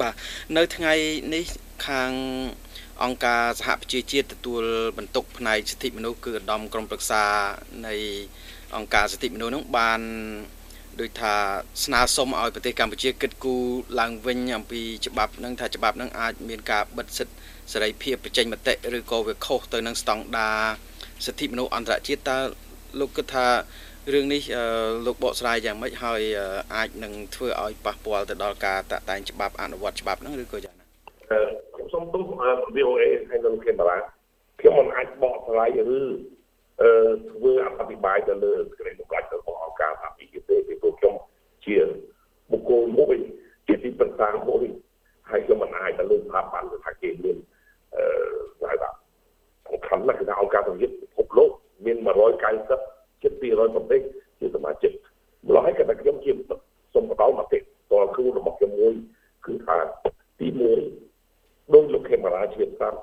បាទនៅថ្ងៃនេះខាងអង្គការសហប្រជាជាតិទទួលបន្ទុកផ្នែកសិទ្ធិមនុស្សគឺឧត្តមក្រុមប្រឹក្សានៃអង្គការសិទ្ធិមនុស្សនោះបានដូចថាស្នើសុំឲ្យប្រទេសកម្ពុជាគិតគូរឡើងវិញអំពីច្បាប់នឹងថាច្បាប់នឹងអាចមានការបិទសិទ្ធិសេរីភាពបញ្ចេញមតិឬក៏វាខុសទៅនឹងស្តង់ដារសិទ្ធិមនុស្សអន្តរជាតិតើលោកគិតថា រឿងនេះលោកបកស្រាយយ៉ាងម៉េចហើយអាចនឹងធ្វើឲ្យប៉ះពាល់ទៅដល់ការតាក់តែងច្បាប់អនុវត្តច្បាប់ហ្នឹងឬក៏យ៉ាងណាខ្ញុំសូមទោស VOA ហើយនឹងខេមរាខ្ញុំមិនអាចបកស្រាយឬអឺធ្វើអធិប្បាយទៅលើក្រិតកាច់របស់អង្គការសហជីវទេពីព្រោះខ្ញុំជាបុគ្គលមួយជាទីប្រឹក្សាមួយហើយខ្ញុំមិនអាចទៅលើស្ថាប័នថាគេមានអឺហៅថាសំខាន់ណាស់គឺថាអង្គការសហជីវពិភពលោកមាន190 ជិត200ប្រទេសជាសមាជិកម្ល៉េះហើយក៏ខ្ញុំជាសូមបដិមតិតលគ្រូរបស់ខ្ញុំមួយគឺថាទី1ដោយលោកខេមរាជាស្ដាប់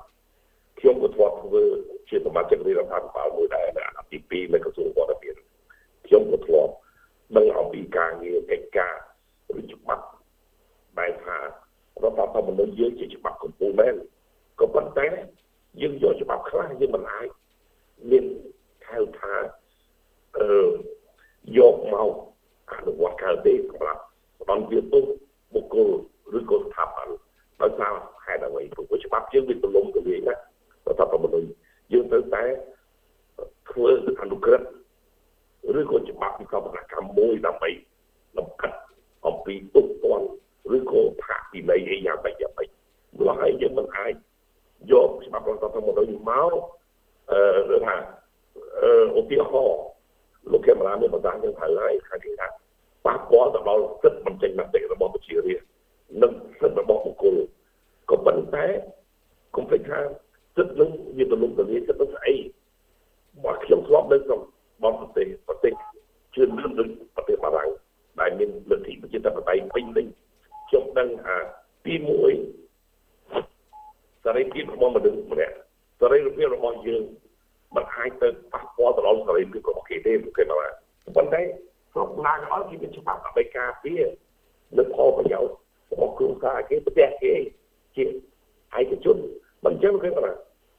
ខ្ញុំក៏ធ្លាប់ធ្វើជាសមាជិករដ្ឋាភិបាលមួយដែរនៅអាណត្តិទី2នៅក្រសួងវត្តមានខ្ញុំក៏ធ្លាប់ដឹងអំពីការងារកិច្ចការឬច្បាប់បែបថារដ្ឋធម្មនុញ្ញយើងជាច្បាប់កម្ពុជាមែនក៏ប៉ុន្តែយើងយកច្បាប់ខ្លះយើងមិនអាចមានហៅថាអឺ យកមកអនុវត្តកើតទេសម្រាប់ផ្ដន់វាទុកបុគ្គលឬក៏ស្ថាប័នដោយសារហេតុអ្វីព្រោះច្បាប់យើងវាទលំទលាយណារដ្ឋធម្មនុញ្ញយើងត្រូវតែធ្វើអនុក្រឹត្យឬក៏ច្បាប់វិកលកម្មមួយដើម្បីលំកាត់អំពីទុកពន្ធឬក៏ផាកពីនៃអីយ៉ាងម៉េចយ៉ាងម៉េចម្ល៉េះហើយយើងមិនអាចយកច្បាប់រដ្ឋធម្មនុញ្ញមកអឺថាអឺឧទាហរណ៍ លោកខេមរាមានប្រសាសន៍យើងត្រូវហើយខាងគេថាប៉ះពាល់ទៅដល់សិទ្ធិបញ្ចេញមតិរបស់ប្រជារាស្ត្រនិងសិទ្ធិរបស់បុគ្គលក៏ប៉ុន្តែកុំភ្លេចថាសិទ្ធិនឹងវាទលំទលាយសិទ្ធិនឹងស្អីមកខ្ញុំធ្លាប់នៅក្នុងបងប្រទេសប្រទេសជឿនលឿនដូចប្រទេសបារាំងដែលមានលទ្ធិប្រជាធិបតេយ្យពេញលេញខ្ញុំដឹងថាទី1សេរីភាពរបស់មនុស្សម្នាក់សេរីភាពរបស់យើង มันអាចទៅប៉ះពាល់ទៅដល់សេរីភាពរបស់គេទេគេមកប៉ុន្តែគ្រប់ណាក៏ឲ្យគេមានច្បាប់ដើម្បីការពារលើផលប្រយោជន៍របស់គ្រួសារគេប្រទេសគេជាឯកជនមិនចឹងគេថា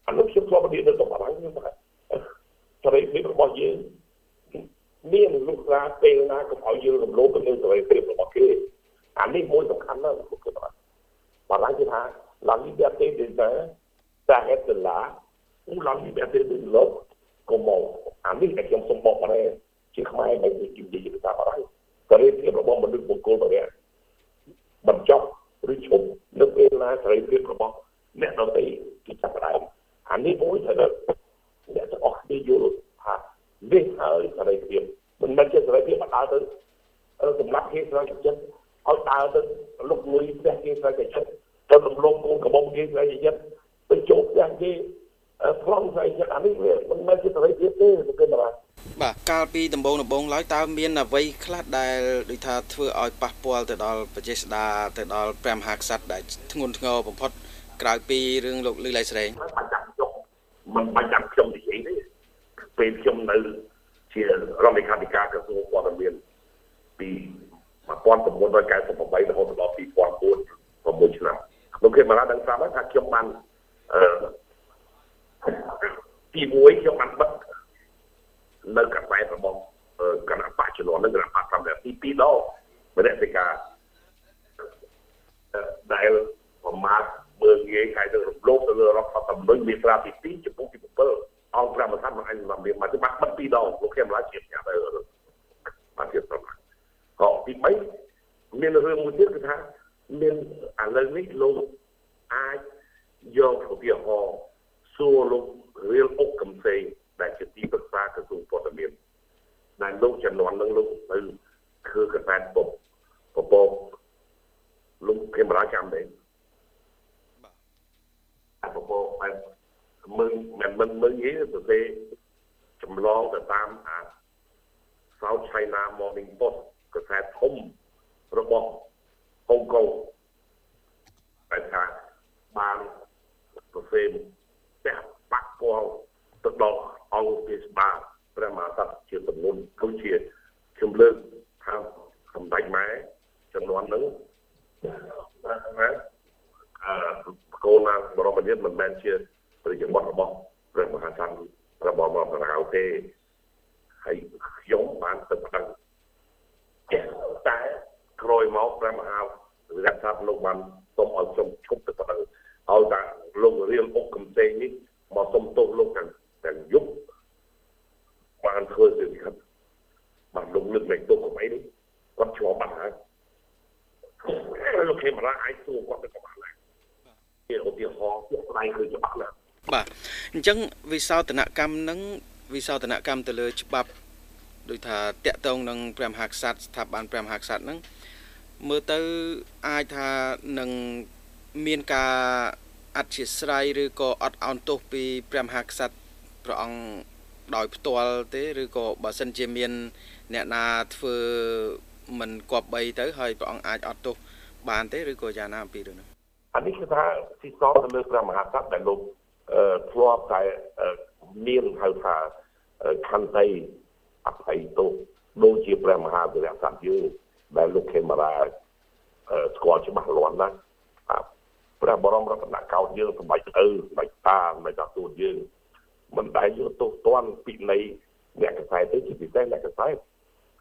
អានោះខ្ញុំធ្លាប់និយាយនៅក្នុងបារាំងខ្ញុំថាសេរីភាពរបស់យើងមានលោកសាពេលណាក៏ឲ្យយើងរំលោភទៅលើសេរីភាពរបស់គេអានេះមួយសំខាន់ណាស់ខ្ញុំគិតថាបារាំងគេថា la liberté des uns s'arrête là ou la liberté de l'autre como អានេះតែខ្ញុំសូមបកប្រែជាខ្មែរមិននិយាយភាសាបារាំងសេរីភាពរបស់មនុស្សបុគ្គលម្នាក់បញ្ចប់ឬឈប់នៅពេលណាសេរីភាពរបស់អ្នកដទៃគេចាប់ផ្ដើមអានេះមួយត្រូវអ្នកទាំងអស់គ្នាយល់ថានេះហើយសេរីភាពមិនមែនជាសេរីភាពមកដើរទៅសម្រាប់គេស្រ័យចិត្តឲ្យដើរទៅលុកលុយផ្ទះគេស្រ័យចិត្តទៅរំលងកូនកំមុំគេស្រ័យចិត្តទៅចូលផ្ទះគេ ខ្លងស្អីចិត្តអានេះវាមិនមែនជាសេរីភាពទេលោកគេបាទបាទកាលពីដំបូងដំបូងឡើយតើមានអ្វីខ្លះដែលដូចថាធ្វើឲ្យប៉ះពាល់ទៅដល់ប្រជាស្ដាទៅដល់ព្រះមហាក្សត្រដែលធ្ងន់ធ្ងរបំផុតក្រៅពីរឿងលោកលឺឡៃស្រែងបាច់ចាំខ្ញុំមិនបាច់ចាំខ្ញុំនិយាយទេពេលខ្ញុំនៅជារដ្ឋលេខាធិការក្រសួងព័ត៌មានពី1998រហូតដល់2004 6ឆ្នាំលោកគេមកដល់ដឹងស្រាប់ថាខ្ញុំបានអឺ ទី1ខ្ញុំបានបិទនៅកសែតរបស់គណៈបច្ចុប្បន្ននឹងគណៈបច្ចុប្បន្នទី2ដងមនសិការដែលប្រមាថមើលងាយហើយនឹងរំលោភទៅលើរដ្ឋធម្មនុញ្ញមាត្រាទី2ចំពោះទី7អង្គប្រមថាមិនអញមិនមានមកបាត់បិទពីរដងលោកខ្ញុំឡាជាញ៉ាំទៅបាទជាប្រមាថក៏ទី3មានរឿងមួយទៀតគឺថាមានឥឡូវនេះលោកអាចយកឧទាហរណ៍សួរលោក រៀលអុកកំសែងដែលជាទីប្រឹក្សាក្រសួងព័ត៌មានដែលលោកចំនួននឹងលោកទៅគឺកសែតពុកពពកលោកគេមរាចាំទេបាទពពកបែបមើលមិនមិនមើលយីទៅទេចម្លងទៅតាមអា South China Morning Post កសែតធំរបស់ហុងកុងតែថាបានប្រសេផ្ទះប៉ះ ពាល់ទៅដល់អង្គទេសបាលព្រះមហាក្សត្រជាទំនុនដូចជាខ្ញុំលើកថាសម្ដេចម៉ែចំនួនហ្នឹងថាអឺកូនណាបរមនាថមិនមែនជាប្រជាវត្តរបស់ព្រះមហាក្សត្ររបស់មករាវទេហើយខ្ញុំបានទៅប្តឹងតែក្រោយមកព្រះមហារក្សាលោកបានសូមឲ្យខ្ញុំឈប់ទៅប្តឹងឲ្យតែលោករៀលអុកកំសែងនេះ មកសុំទោសលោកទាំងទាំងយុបបានធ្វើសិទ្ធិครับបានលោកលើកលែងទោសកំអីនេះគាត់ជាប់បាត់ហើយលោកខេមរាអាចសួរគាត់ទៅក៏បានដែរជាឧទាហរណ៍ពួកស្ដែងគឺច្បាស់ណាស់បាទអញ្ចឹងវិសោធនកម្មនឹងវិសោធនកម្មទៅលើច្បាប់ដូចថាតកតងនឹងព្រះមហាក្សត្រស្ថាប័នព្រះមហាក្សត្រហ្នឹងមើលទៅអាចថានឹងមានការ អធិស្ឋានឬក៏អត់អោនទោសពីព្រះមហាក្សត្រព្រះអង្គដោយផ្ទាល់ទេឬក៏បើសិនជាមាន អ្នកណាធ្វើមិនគប្បីទៅហើយព្រះអង្គអាចអត់ទោសបានទេឬក៏យ៉ាងណាអំពីរឿងនេះអានេះគឺថាស៊ីសទៅលើព្រះមហាក្សត្រដែលលោកធ្លាប់តែមានហៅថាខន្តីអភ័យទោសដូចជាព្រះមហាវីរៈសត្វយើងដែលលោកខេមរាស្គាល់ច្បាស់លាស់ណាស់ ព្រះបរមរតនកោដ្ឋយើងសម្បត្តិឪសម្បត្តិតាសម្បត្តិតាទូតយើងមិនដែលយកទោសទណ្ឌពីនៃអ្នកកសែតទេជាពិសេសអ្នកកសែត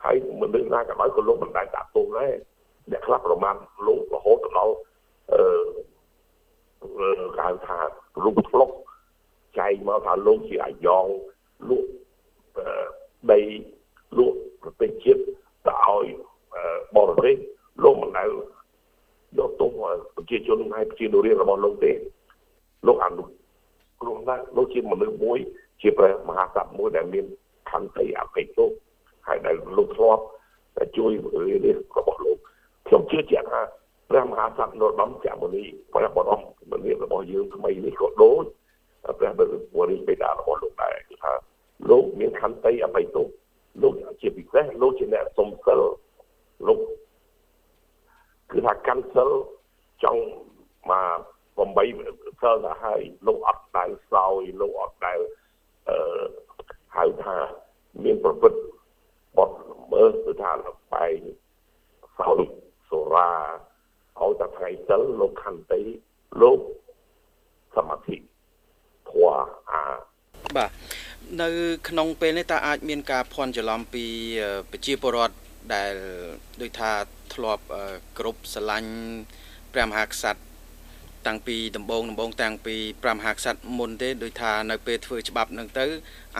ហើយមនុស្សណាក៏ដោយក៏លោកមិនដែលដាក់ទោសដែរអ្នកខ្លះប្រមាណលោករហូតដល់អឺគេហៅថារូបធ្លុកចែកមកថាលោកជាអាយ៉ងលក់ដីលក់ប្រទេសជាតិទៅឲ្យបរទេសលោកមិនដែលយកទុំ ប្រជាជនហើយប្រជានុរាស្ត្ររបស់លោកទេលោកអនុគ្រោះណាស់លោកជាមនុស្សមួយ ជាព្រះមហាក្សត្រមួយដែលមានខន្តីអភ័យទោសហើយដែលលោកធ្លាប់ជួយរៀនរបស់លោកខ្ញុំជឿជាក់ថាព្រះមហាក្សត្រនរោត្តមចក្រមុនីព្រះបរមមុនីរបស់យើងថ្មីនេះក៏ដូចព្រះបរមរាជបិតារបស់លោកដែរគឺថាលោកមានខន្តីអភ័យទោសលោកជាពិសេសលោកជាអ្នកសំសិលលោកគឺថាកាន់សិល ចង់មក8សិលទៅហើយលោកអត់ដែលសោយលោកអត់ដែលអឺហៅថាមានប្រព្រឹត្តបត់មើលគឺថាបែងសោយសូរាឲ្យតែថ្ងៃសិលលោកខន្តីលោកសមាធិធွာអាបាទនៅក្នុងពេលនេះតើអាចមានការភ័ន្តច្រឡំពីប្រជាពលរដ្ឋដែលដូចថាធ្លាប់គ្រប់ស្រឡាញ់ ព្រះមហាក្សត្រតាំងពីដំបូងដំបូងតាំងពីព្រះមហាក្សត្រមុនទេដូចថានៅពេលធ្វើច្បាប់នឹងទៅ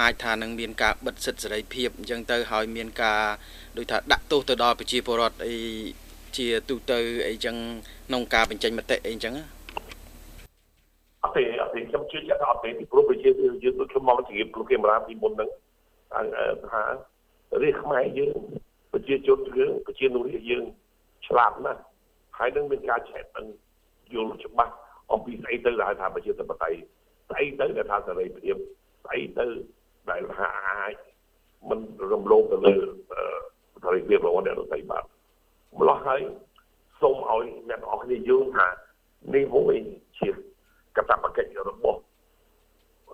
អាចថានឹងមានការបិទសិទ្ធិសេរីភាពអញ្ចឹងទៅហើយមានការដូចថាដាក់ទោសទៅដល់ប្រជាពលរដ្ឋអីជាទូទៅអីចឹងក្នុងការបញ្ចេញមតិអីចឹងអត់ទេអត់ទេខ្ញុំជឿជាក់ថាអត់ទេពីព្រោះប្រជាយើងដូចខ្ញុំមកជម្រាបគ្រូកាមេរ៉ាពីមុនហ្នឹងថារាជខ្មែរយើងប្រជាជនយើងប្រជានុរាស្ត្រយើងឆ្លាតណាស់ ហើយនឹងមានការចែកដឹងយល់ច្បាស់អំពីស្អីទៅដែលថាប្រជាធិបតេយ្យស្អីទៅដែលថាសេរីភាពស្អីទៅដែលថាអាចមិនរំលោភទៅលើសេរីភាពរបស់អ្នកដទៃបានម្លោះហើយសូមឲ្យអ្នកទាំងអស់គ្នាយល់ថានេះមួយជាកតបកិច្ចរបស់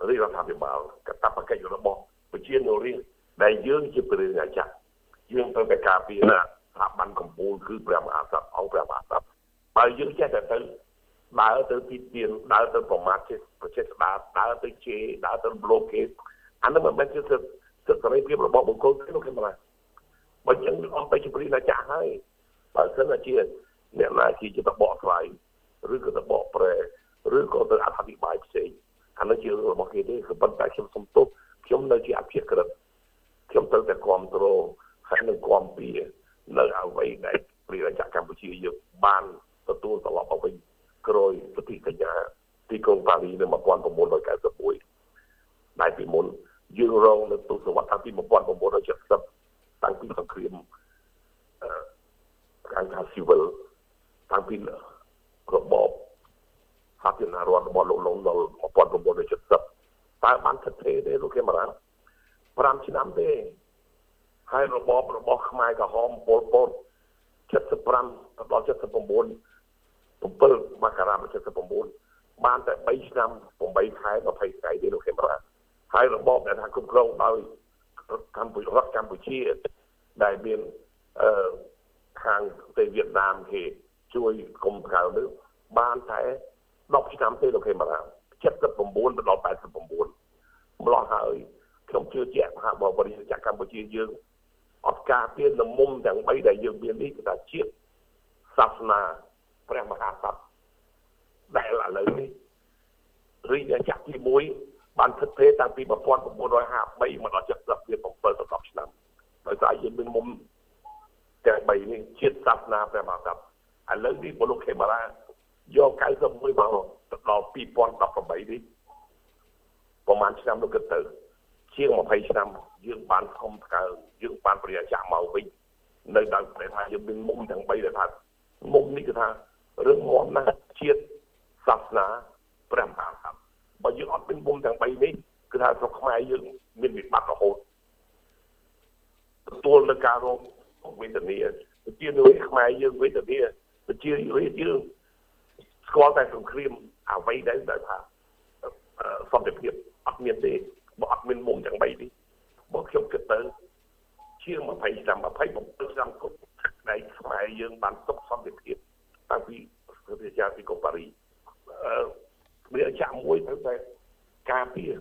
រាជរដ្ឋាភិបាលកតបកិច្ចរបស់ប្រជានុរាស្ត្រដែលយើងជាព្រះរាជាយើងត្រូវតែការពារណា ស្ថាប័នកម្ពុជាគឺព្រះមហាក្សត្រអង្គព្រះមហាក្សត្របើយើងចេះតែទៅដើរទៅទីទៀនដើរទៅប្រមាថជាប្រជាស្ដាដើរទៅជេរដើរទៅប្លូគេអានោះមិនមែនជាសិទ្ធិសិទ្ធិសេរីភាពរបស់បុគ្គលទេលោកខ្ញុំណាបើចឹងអស់ទៅជាព្រីណាចាស់ហើយបើសិនជាអ្នកណាជាទៅបកស្រាយឬក៏ទៅបកប្រែឬក៏ទៅអធិប្បាយផ្សេងអានោះជារបស់គេទេគឺប៉ុន្តែខ្ញុំសុំទោសខ្ញុំនៅជាអភិក្រិតខ្ញុំត្រូវតែគ្រប់គ្រងហើយនឹងគាំពៀ នៅអ្វីដែលព្រះរាជាកម្ពុជាយើងបានទទួលត្រឡប់មកវិញក្រោយសន្ធិសញ្ញាទីក្រុងប៉ារីនៅ1991ដែលពីមុនយើងរងនៅទសវត្សរ៍តាំងពី1970តាំងពីសង្គ្រាមអឺខាងថា civil តាំងពីរបបសាធារណរដ្ឋរបស់លោកលងដល់1970តើបានថិតទេទេលោកគេមរា5ឆ្នាំទេ ហើយរបបរបស់ខ្មែរក្រហមពលពត75ដល់79 7មករា79បានតែ3ឆ្នាំ8ខែ20ថ្ងៃទេលោកខេមរាហើយរបបដែលថាគ្រប់គ្រងដោយកម្ពុជារដ្ឋកម្ពុជាដែលមានអឺខាងប្រទេសវៀតណាមគេជួយគុំកៅនេះបានតែ10ឆ្នាំទេលោកខេមរា79ទៅដល់89ម្លោះហើយខ្ញុំជឿជាក់ថាបរិយាកាសកម្ពុជាយើង អត់ការពារលមុំទាំង3ដែលយើងមាននេះគឺថាជាតិសាសនាព្រះមហាក្សត្រដែលឥឡូវនេះរីកចាក់ទី1បានធ្វើទេតាំងពី1953មកដល់70វា7ទៅ10ឆ្នាំដោយសារយើងមានមុំទាំង3នេះជាតិសាសនាព្រះមហាក្សត្រឥឡូវនេះបលោកខេមរាយក91មកដល់2018នេះប្រហែលឆ្នាំនោះគិតទៅ ជាង20ឆ្នាំ យើងបានខំកើយើងបានប្រយាចាក់មកវិញនៅដល់តែថាយើងមានមុំទាំង3ដែលថាមុំនេះគឺថារឿងមមណាស់ជាតិសាសនាព្រះមហាក្សត្របើយើងអត់មានមុំទាំង3នេះគឺថាស្រុកខ្មែរយើងមានវិបត្តិរហូតទទួលនឹងការរងវេទនាជានៅខ្មែរយើងវេទនាជាយើងស្គាល់តែសង្គ្រាមអ្វីដែលដែលថាសន្តិភាពអត់មានទេបើអត់មានមុំទាំង3នេះ បើខ្ញុំគិតទៅជាង20ឆ្នាំ27ឆ្នាំគ្រប់ដែលខ្មែរយើងបានទុកសន្តិភាពតាំងពីប្រទេសពីកូប៉ារីអឺវាចាក់មួយទៅតែការពារ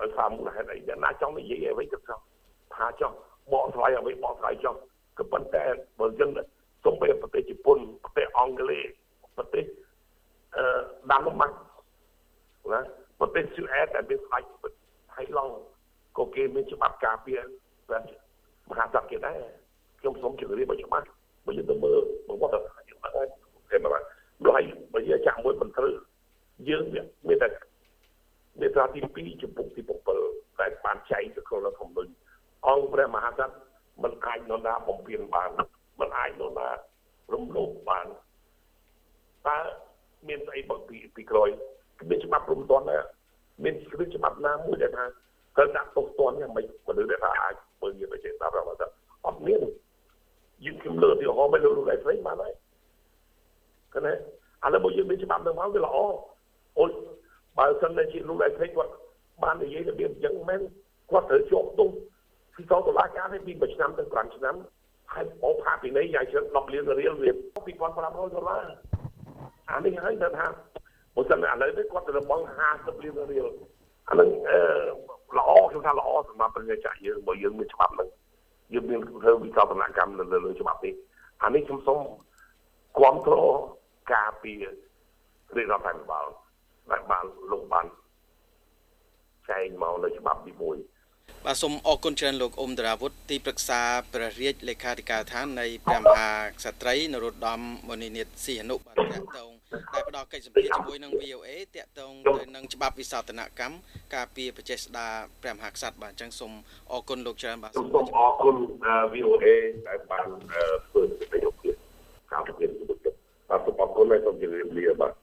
ឲ្យសារមូលហេតុអីយ៉ាងណាចង់និយាយអ្វីទៅចង់ថាចង់បកស្រាយអ្វីបកស្រាយចង់ក៏ប៉ុន្តែបើយើងសូម្បីប្រទេសជប៉ុនប្រទេសអង់គ្លេសប្រទេសអឺដាណឺម៉ាក់ណាប្រទេសស៊ូអែតដែលមានស្ដេចហៃឡង់ ក៏គេមានច្បាប់ការពារព្រះមហាក្សត្រគេដែរខ្ញុំសូមជម្រាបឲ្យច្បាស់បើយើងទៅមើលប្រវត្តិសាស្ត្រយើងបានគេមកហើយបើយើងចាក់មួយមិនត្រូវយើងមានតែមេត្រាទី2ចំពុកទី7ដែលបានចែកទៅក្នុងរដ្ឋធម្មនុញ្ញអង្គព្រះមហាក្សត្រមិនអាចនរណាបំពេញបានមិនអាចនរណារំលោភបានតើមានស្អីបើពីពីក្រោយមានច្បាប់រំទាន់ដែរមានគ្រឹះច្បាប់ណាមួយដែលថា ត្រូវដាក់ទោសទណ្ឌយ៉ាងម៉េចមនុស្សដែលថាអាចមើលយើងទៅចេះតាមរបស់ទៅអត់មានយើងខ្ញុំលើកទីហោមិនលើកលោកឯងស្រីបានហើយកណែឥឡូវបើយើងមានច្បាប់នឹងមកវាល្អអូយបើសិនតែជាលោកឯងស្រីគាត់បាននិយាយរបៀបអញ្ចឹងមែនគាត់ត្រូវជាប់ទោសពីតតុលាការនេះពី1ឆ្នាំទៅ5ឆ្នាំហើយបោផាពីនេះយ៉ាងច្រើន10លានរៀលវា2500ដុល្លារអានេះហើយថាបើសិនឥឡូវនេះគាត់ទៅរបង់50លានរៀលអានឹងអឺ ល្អខ្ញុំថាល្អសម្រាប់ប្រជាចាក់យើងបើយើងមានច្បាប់ហ្នឹងយើងមានធ្វើវិកលនកម្មនៅលើច្បាប់នេះអានេះខ្ញុំសូមគ្រប់គ្រងការពីរាជរដ្ឋាភិបាលដែលបានលោកបានចែងមកនៅច្បាប់ទី1 បាទសូមអរគុណច្រើនលោកអ៊ុំតារាវុធទីប្រឹក្សាព្រះរាជលេខាធិការដ្ឋាននៃព្រះមហាក្សត្រីនរោត្តមមុនីនិតសីហនុបានតាក់ទងដែលផ្ដល់កិច្ចសម្ភារជាមួយនឹង VOA តាក់ទងទៅនឹងច្បាប់វិសោធនកម្មការពារបច្ចេស្តាព្រះមហាក្សត្របាទអញ្ចឹងសូមអរគុណលោកច្រើនបាទសូមអរគុណ VOA ដែលបានធ្វើសេចក្តីយកភាពការពិភាក្សាបាទសូមអរគុណហើយសូមជម្រាបលាបាទ